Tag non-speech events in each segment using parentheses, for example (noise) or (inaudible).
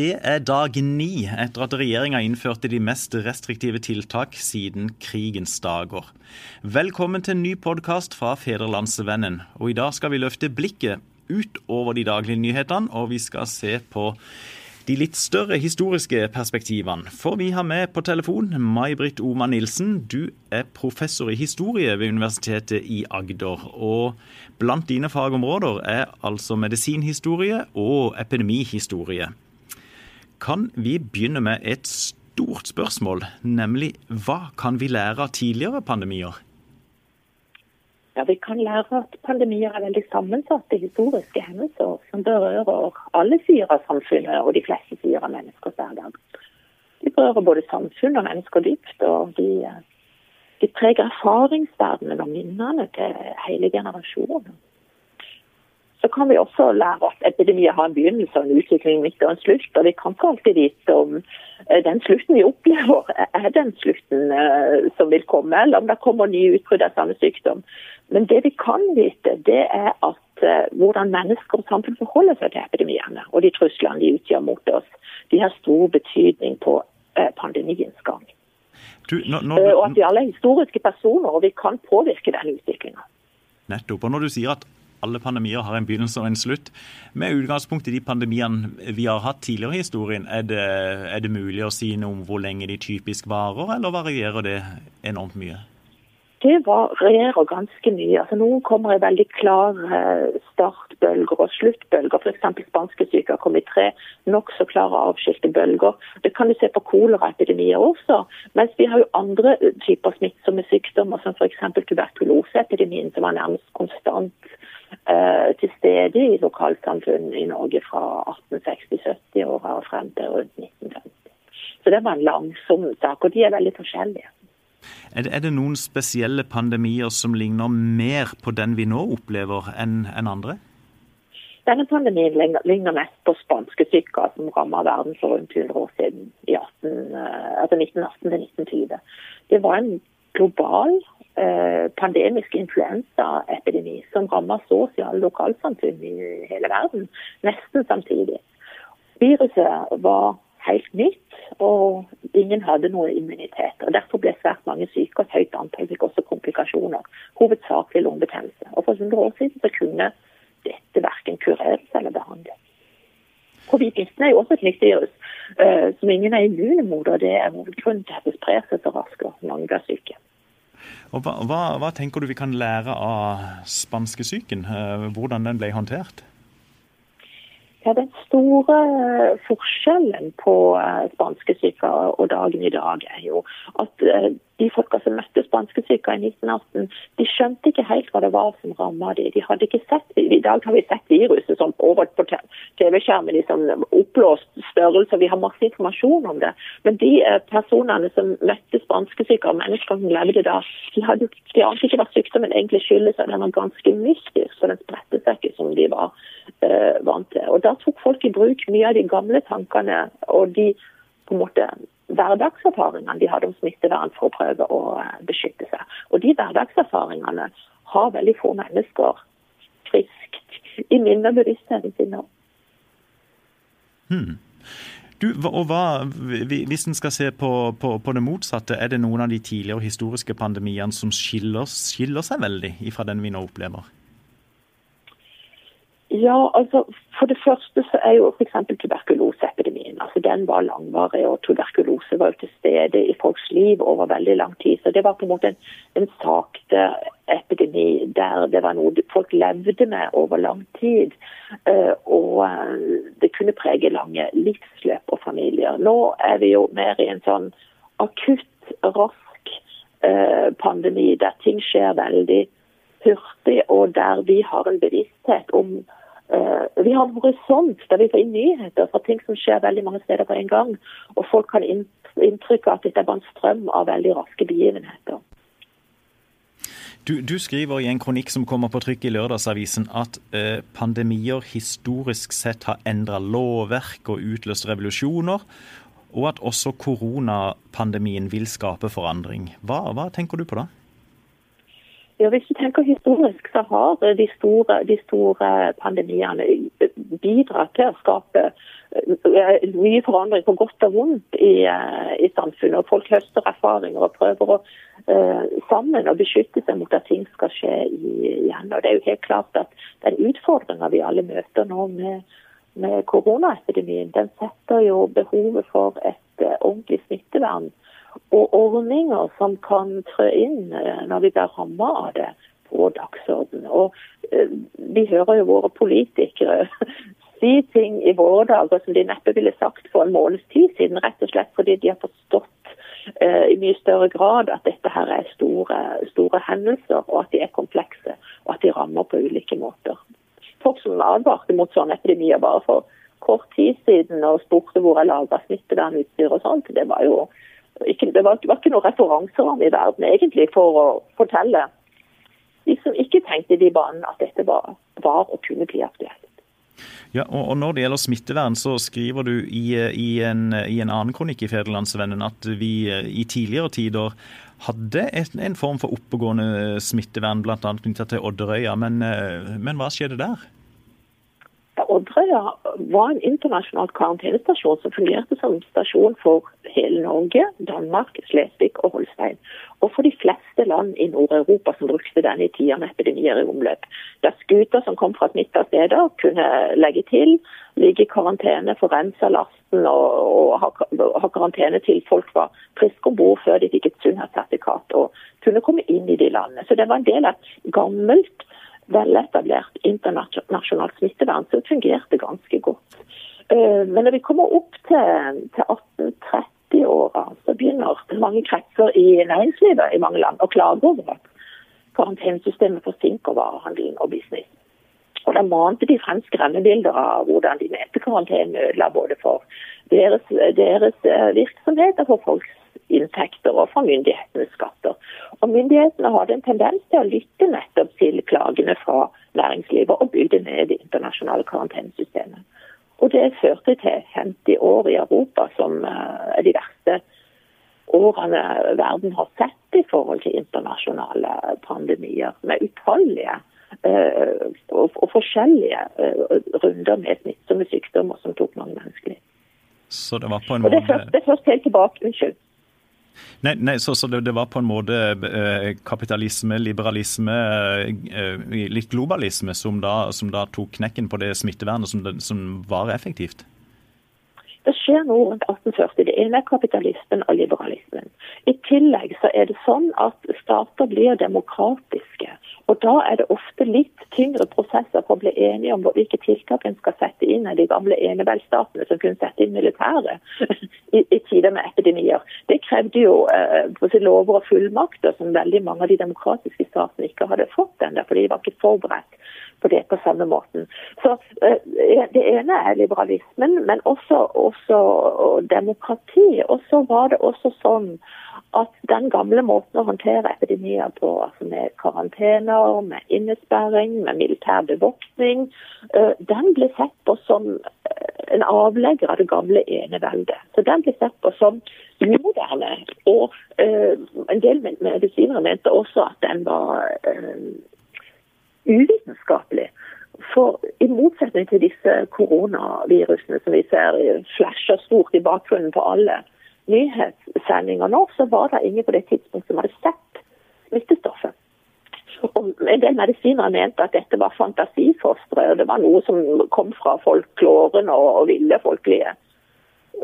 Det er dag ni etter at regjeringa innførte de mest restriktive tiltak siden krigens dager. Velkommen til en ny podkast fra Federlandsvennen. Og I dag skal vi løfte blikket utover de daglige nyhetene, og vi skal se på de litt større historiske perspektivene. For vi har med på telefon May-Britt Oma Nilsen. Du er professor i historie ved Universitetet i Agder. Og blant dine fagområder er altså medisinhistorie og epidemihistorie kan vi begynne med et stort spørsmål, nemlig hva kan vi lære av tidligere pandemier? Ja, Vi kan lære at pandemier er veldig sammensatte historiske hendelser som berører alle sider av samfunnet og de fleste sider av menneskers hverdag. De berører både samfunn og mennesker dypt, og de, de preger erfaringsverdenen og minnene til hele generasjoner så kan vi også lære at epidemier har en begynnelse og en utvikling midt og en slutt. Og vi kan ikke alltid vite om eh, den slutten vi opplever, er den slutten eh, som vil komme, eller om det kommer nye utbrudd av samme sykdom. Men det vi kan vite, det er at eh, hvordan mennesker og samfunn forholder seg til epidemiene og de truslene de utgjør mot oss, de har stor betydning på pandemiens gang. Du, når, når du... Og at vi alle er historiske personer, og vi kan påvirke den utviklinga. Nettopp. Og når du sier at alle pandemier har en begynnelse og en slutt. Med utgangspunkt i de pandemiene vi har hatt tidligere i historien, er det, er det mulig å si noe om hvor lenge de typisk varer, eller varierer det enormt mye? Det varierer ganske mye. Altså, noen kommer i veldig klare eh, startbølger og sluttbølger. F.eks. spanskesyke kom i tre nokså klare avskilte bølger. Det kan du se på koleraepidemier også. Mens vi har jo andre typer smittsomme sykdommer, som f.eks. tuberkuloseepidemien, som var nærmest konstant Eh, til stede i lokalsamfunn i Norge fra 1860-70-åra og frem til rundt 1950. Så det var en langsom sak, og de er veldig forskjellige. Er det, er det, noen spesielle pandemier som ligner mer på den vi nå opplever, enn en andre? Denne pandemien ligner mest på spanske spanskesyka som rammet verden for rundt 100 år siden, i 18, eh, altså 1918 1920. Det var en global Eh, pandemisk influensaepidemi som rammer så å lokalsamfunn i hele verden, nesten samtidig. Viruset var helt nytt, og ingen hadde noe immunitet. og Derfor ble svært mange syke, og et høyt antall fikk også komplikasjoner. Hovedsakelig lungebetennelse. Og For 100 år siden så kunne dette verken kureres eller behandles. Covid-19 er jo også et nytt virus uh, som ingen er immune mot, og det er hovedgrunnen til at det sprer seg så raskt og mange blir syke. Og hva, hva, hva, tenker du vi kan lære av spanskesyken? Eh, hvordan den ble håndtert? Ja, Den store eh, forskjellen på eh, spanskesyka og dagen i dag er jo at de folka som møtte spanskesyka i 1918, de skjønte ikke helt hva det var som ramma dem. De hadde ikke sett, I dag har vi sett viruset som over på TV-skjermen i sånn oppblåst størrelse. Vi har masse informasjon om det. Men de personene som møtte spanskesyke, og mennesker som levde da, de, hadde, de ante ikke hva sykdommen egentlig skyldes. Den var ganske mystisk, for den spredte seg ikke som de var vant til. Og Da tok folk i bruk mye av de gamle tankene og de på en måte hverdagserfaringene de hadde om smittevern for å prøve å eh, beskytte seg. Og de hverdagserfaringene har veldig få mennesker friskt i minne og bevisstheten sin nå. Hmm. Du, og hva, Hvis en skal se på, på, på, det motsatte, er det noen av de tidligere historiske pandemiene som skiller, skiller seg veldig fra den vi nå opplever? Ja, altså For det første så er jo f.eks. tuberkuloseepidemien. altså Den var langvarig, og tuberkulose var jo til stede i folks liv over veldig lang tid. Så det var på en måte en, en sakte epidemi der det var noe folk levde med over lang tid. Uh, og uh, det kunne prege lange livsløp og familier. Nå er vi jo mer i en sånn akutt, rask uh, pandemi der ting skjer veldig hurtig, og der vi har en bevissthet om Vi har en horisont der vi får inn nyheter fra ting som skjer veldig mange steder på en gang. Og folk kan inntrykk av at dette er bare en strøm av veldig raske begivenheter. Du, du, skriver i en kronikk som kommer på trykk i Lørdagsavisen at eh, pandemier historisk sett har endra lovverk og utløst revolusjoner, og at også koronapandemien vil skape forandring. Hva, hva tenker du på da? Ja, Hvis du tenker historisk, så har de store, de store pandemiene bidratt til å skape eh, mye forandring på godt og vondt i, eh, i samfunnet. og Folk høster erfaringer og prøver å uh, sammen å beskytte seg mot at ting skal skje igjen. og Det er jo helt klart at den utfordringa vi alle møter nå med, med koronaepidemien, den setter jo behovet for et ordentlig smittevern og ordninger som kan trø inn eh, når vi blir rammet av det, på dagsordenen. Og eh, Vi hører jo våre politikere (laughs) si ting i våre dager som de neppe ville sagt for en måneds tid siden, rett og slett fordi de har forstått uh, i mye større grad at dette her er store, store hendelser, og at de er komplekse, og at de rammer på ulike måter. Folk som advarte mot sånne epidemier bare for kort tid siden og spurte hvor jeg laga smittevernutstyr og sånt, det var jo ikke, det, var, var, ikke noen referanseram i verden egentlig for å fortelle de som ikke tenkte de banene at dette var, var og kunne bli aktuelt. Ja, og, Når det gjelder smittevern, så skriver du i, i, en, i en, annen kronikk i Federlandsvennen at vi i tidligere tider hadde en, en form for oppegående smittevern, bl.a. knyttet til Odderøya. Men, men hva skjedde der? Odderøya var en internasjonal karantenestasjon som fungerte som stasjon for hele Norge, Danmark, Slesvig og Holstein. Og for de fleste land i Nord-Europa som brukte den i tida med epidemier i omløp. Der skuter som kom fra smitta steder, kunne legge til, ligge i karantene, få rensa lasten og, og ha, ha, karantene til folk var friske om bord før de fikk et sunnhetssertifikat og kunne komme inn i de landene. Så det var en del av et gammelt veletablert internasjonalt smittevern så fungerte ganske godt. Eh, men når vi kommer opp til, til 1830-åra, så begynner mange kretser i næringslivet i mange land å klage over at karantenesystemet forsinker varehandelen og business. Og Da mante de frem skremmebilder av hvordan de mente karantenen ødela både for deres, deres eh, virksomhet og for folks inntekter og fra myndighetenes skatter. Og Myndighetene hadde en tendens til å lytte nettopp til klagene fra næringslivet og bygde ned det internasjonale karantenesystemet. Og Det førte til 50 år i Europa som eh, er de verste årene verden har sett i forhold til internasjonale pandemier, med utallige uh, og, forskjellige uh, runder med smittsomme sykdommer som tok mange menneskeliv. Så det var på en måte... Og det er først, det er først helt tilbake, unnskyld. Nei, nei så, så det, det, var på en måte eh, kapitalisme, liberalisme, eh, litt globalisme som da, som da, tok knekken på det smittevernet som, som var effektivt? Det skjer noe rundt 1840. Det ene er kapitalismen og liberalismen. I tillegg så er det sånn at stater blir demokratiske. Og Da er det ofte litt tyngre prosesser for å bli enige om hvilke tiltak en skal sette inn av de gamle eneveldsstatene som kunne sette inn militæret (laughs) i, i, tider med epidemier. Det krevde jo eh, lover og fullmakter som veldig mange av de demokratiske statene ikke hadde fått ennå, fordi de var ikke forberedt på det på samme måten. Så eh, Det ene er liberalismen, men også, også demokrati. Og så var det også sånn at den gamle måten å håndtere epidemier på, altså med karantener, med innesperring, med militær bevoktning, eh, den ble sett på som eh, en avlegger av det gamle eneveldet. Så den ble sett på som umoderne. Og en del medisinere mente også at den var uvitenskapelig. For i motsetning til disse koronavirusene som vi ser flasher stort i bakgrunnen på alle nyhetssendinger nå, så var det ingen på det tidspunktet som hadde sett smittestoffet. Og en del medisinere mente at dette var fantasifostre, og det var noe som kom fra folkloren og, ville folkelige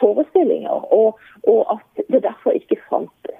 forestillinger, og, og, at det derfor ikke fantes.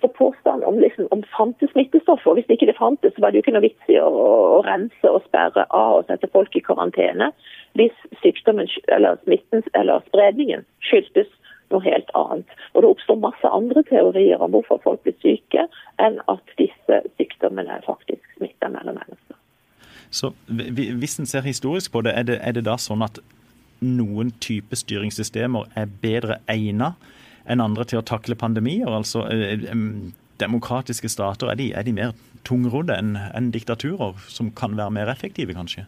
Så påstand om, liksom, om fantes smittestoffer, hvis ikke det fantes, så var det jo ikke noe vits i å, å rense og sperre av og sette folk i karantene hvis sykdommen eller smitten eller spredningen skyldtes noe helt annet. Og det oppstår masse andre teorier om hvorfor folk blir syke, enn at disse sykdommene faktisk smitter mellom mennesker. Så Hvis en ser historisk på det, er det, er det da sånn at noen type styringssystemer er bedre egnet enn andre til å takle pandemier? Altså eh, Demokratiske stater, er de, er de mer tungrodde enn en diktaturer, som kan være mer effektive, kanskje?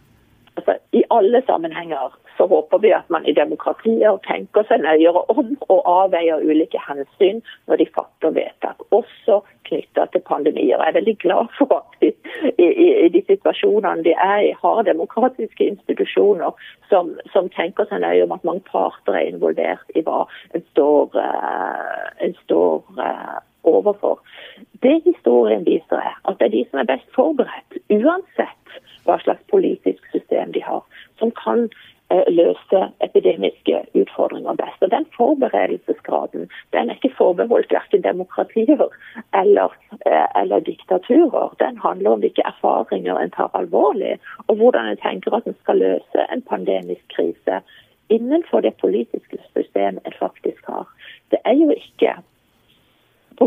Alle sammenhenger så håper vi at man i demokratier tenker seg nøyere om og avveier ulike hensyn når de fatter vedtak, også knytta til pandemier. Jeg er veldig glad for at vi i, i, i de situasjonene de er i, har demokratiske institusjoner som, som, tenker seg nøye om at mange parter er involvert i hva en står, uh, en står uh, overfor. Det historien viser, er at det er de som er best forberedt, uansett hva slags politisk system de har, som kan Eh, løse epidemiske utfordringer best. Og Den forberedelsesgraden den er ikke forbeholdt verken demokratier eller, eh, eller, diktaturer. Den handler om hvilke erfaringer en tar alvorlig, og hvordan en tenker at en skal løse en pandemisk krise innenfor det politiske systemet en faktisk har. Det er jo ikke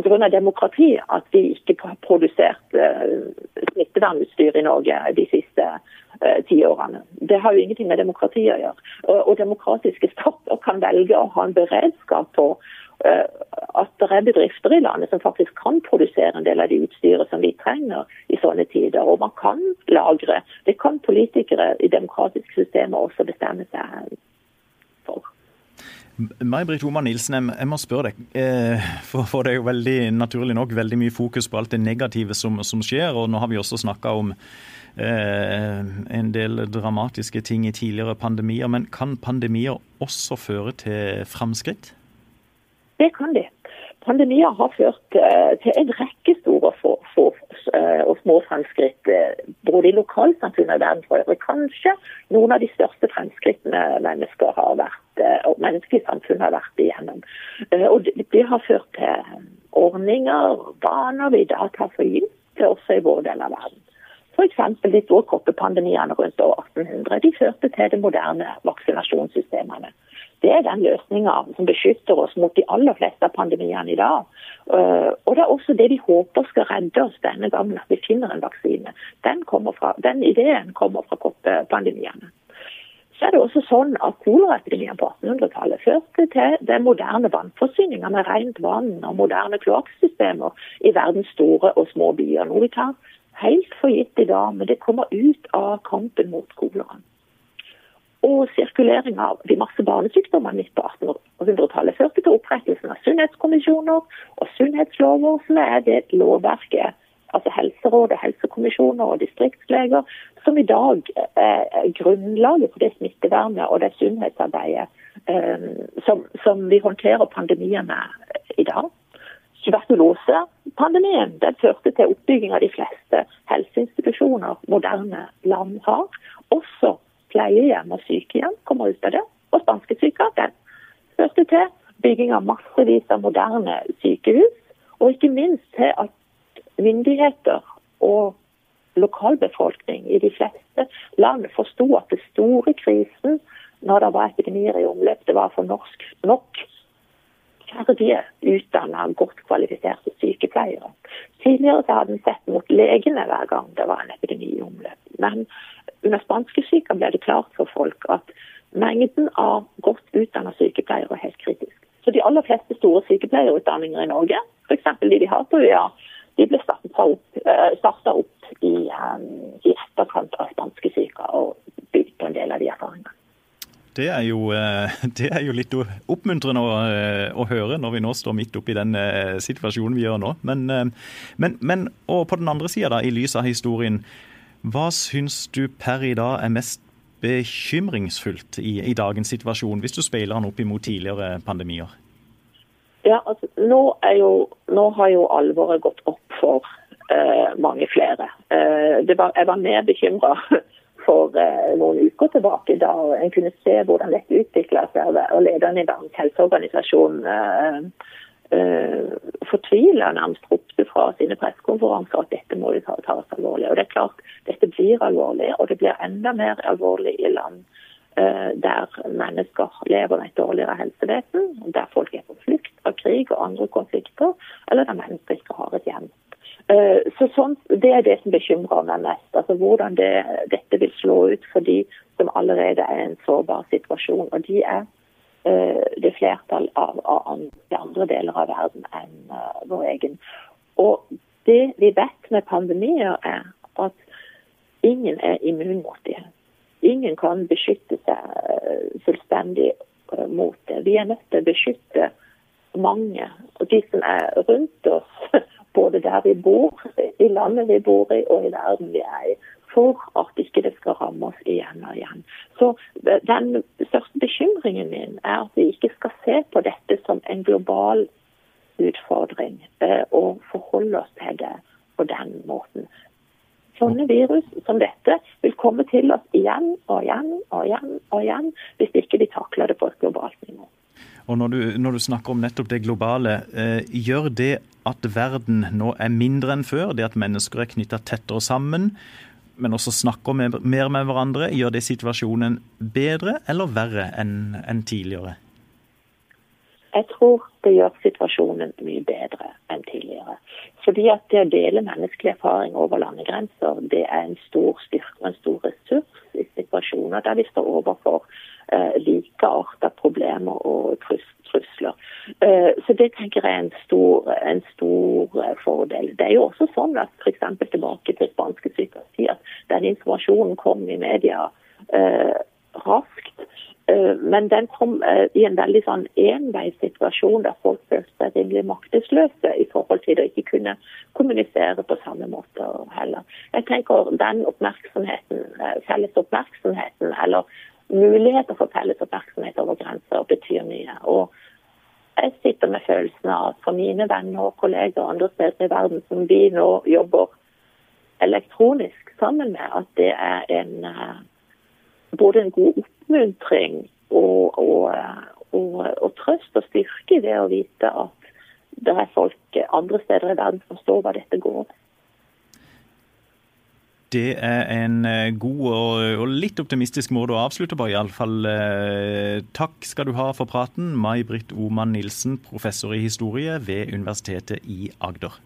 pga. demokrati at vi ikke har produsert uh, smittevernutstyr i Norge de siste uh, ti årene. Det har jo ingenting med demokrati å gjøre. Og, demokratiske stater kan velge å ha en beredskap på uh, at det er bedrifter i landet som faktisk kan produsere en del av de utstyret som vi trenger i sånne tider. Og man kan lagre. Det kan politikere i demokratiske systemer også bestemme seg. May-Britt Homan Nilsen, jeg må spørre deg. Eh, for, det er jo veldig naturlig nok veldig mye fokus på alt det negative som, som skjer. Og nå har vi også snakka om eh, en del dramatiske ting i tidligere pandemier. Men kan pandemier også føre til framskritt? Det kan de. Pandemier har ført uh, til en rekke store uh, og små fremskritt, både i lokalsamfunnet og verden for øvrig. Kanskje noen av de største fremskrittene mennesker har vært, og menneskelige samfunn har vært igjennom. Og det, har ført til ordninger, vaner vi da tar for gitt, også i vår del av verden. F.eks. de store koppepandemiene rundt år 1800. De førte til de moderne vaksinasjonssystemene. Det er den løsninga som beskytter oss mot de aller fleste av pandemiene i dag. Eh, og det er også det vi håper skal redde oss denne gangen, at vi finner en vaksine. Den, fra, den ideen kommer fra koppepandemiene. Så er det også sånn at Koleraepidemien på 1800-tallet førte til den moderne vannforsyninga med rent vann og moderne kloakksystemer i verdens store og små byer. Noe vi tar helt for gitt i dag, men det kommer ut av kampen mot koleraen og sirkulering av de masse barnesykdommene midt på 1800-tallet førte til opprettelsen av sunnhetskommisjoner og sunnhetslover, som er det lovverket, altså helseråd, helsekommisjoner og distriktsleger, som i dag er grunnlaget for det smittevernet og det sunnhetsarbeidet um, som, som, vi håndterer pandemien med i dag. Tuberkulosepandemien den førte til oppbygging av de fleste helseinstitusjoner moderne land har. Også pleiehjem og sykehjem kommer ut av det. Og spanskesyka førte til bygging av massevis av moderne sykehus. Og ikke minst til at myndigheter og lokalbefolkning i de fleste land forsto at det store krisen når det var epidemier i omløp, det var for norsk nok ferdige, utdanna, godt kvalifiserte sykepleiere. Tidligere så hadde en sett mot legene hver gang det var en epidemi i omløp. Men under spanskesyken ble det klart for folk at mengden av godt utdanna sykepleiere er helt kritisk. Så de aller fleste store sykepleierutdanninger i Norge, f.eks. de vi har på UiA, de ble starta opp, startet opp i, um, i, etterkant av spanskesyka og bygd på en del av de erfaringene. Det er, jo, eh, det er jo, litt oppmuntrende å, eh, å, høre når vi nå står midt oppi den situasjonen vi gjør nå. Men, men, men og på den andre sida, i lys av historien, hva syns du per i dag er mest bekymringsfullt i, i dagens situasjon, hvis du speiler den opp imot tidligere pandemier? Ja, altså, nå, jo, nå har jo alvoret gått opp for uh, mange flere. Uh, var, jeg var mer bekymra (laughs) for uh, noen uker tilbake, da en kunne se hvordan dette utvikla seg. og Lederen i Verdens helseorganisasjon fortvila nærmest ropte fra sine pressekonferanser at dette må tas alvorlig. Og det er klart, Dette blir alvorlig, og det blir enda mer alvorlig i land der mennesker lever med et dårligere helsevesen, der folk er på flukt fra krig og andre konflikter, eller der mennesker ikke har et hjem. Uh, så sånn, Det er det som bekymrer meg mest. altså Hvordan det, dette vil slå ut for de som allerede er i en sårbar situasjon. og de er Eh, det flertall av, av andre deler av verden enn vår egen. Og det vi vet med pandemier, er at ingen er immun mot det. Ingen kan beskytte seg uh, fullstendig uh, mot det. Vi er nødt til å beskytte mange. Og de som er rundt oss, (laughs) både der vi bor, i landet vi bor i og i verden vi er i, for at ikke det skal ramme oss igjen og igjen. Så Den største bekymringen min er at vi ikke skal se på dette som en global utfordring eh, og forholde oss til det på den måten. Sånne virus som dette vil komme til oss igjen og igjen og igjen og igjen hvis ikke de takler det på et globalt nivå. Og når du, når du, snakker om nettopp det globale, eh, gjør det at verden nå er mindre enn før? Det at mennesker er knytta tettere sammen, men også snakker mer, med hverandre, gjør det situasjonen bedre eller verre enn en tidligere? Jeg tror det gjør situasjonen mye bedre enn tidligere. Fordi at det å dele menneskelig erfaring over landegrenser, det er en stor styrke og en stor ressurs i situasjoner der vi står overfor eh, likeartede problemer og trusler. Eh, så det tenker jeg er en stor, en stor eh, fordel. Det er jo også sånn at f.eks. tilbake til spanske syke, at den informasjonen kom i media eh, raskt. Eh, men den kom eh, i en veldig sånn enveissituasjon der folk følte seg rimelig maktesløse i forhold til å ikke kunne kommunisere på samme måte heller. Jeg tenker den oppmerksomheten, eh, felles oppmerksomheten, eller muligheter for felles oppmerksomhet over grenser, betyr mye. Og jeg sitter med følelsen av at for mine venner og kolleger andre steder i verden som vi nå jobber elektronisk sammen med, at det er en både en god oppmuntring og, og, og, og, trøst og styrke det å vite at det er folk andre steder i verden som forstår hva dette går Det er en eh, god og, litt optimistisk måte å avslutte på, iallfall. Eh, takk skal du ha for praten, May-Britt Oman Nilsen, professor i historie ved Universitetet i Agder.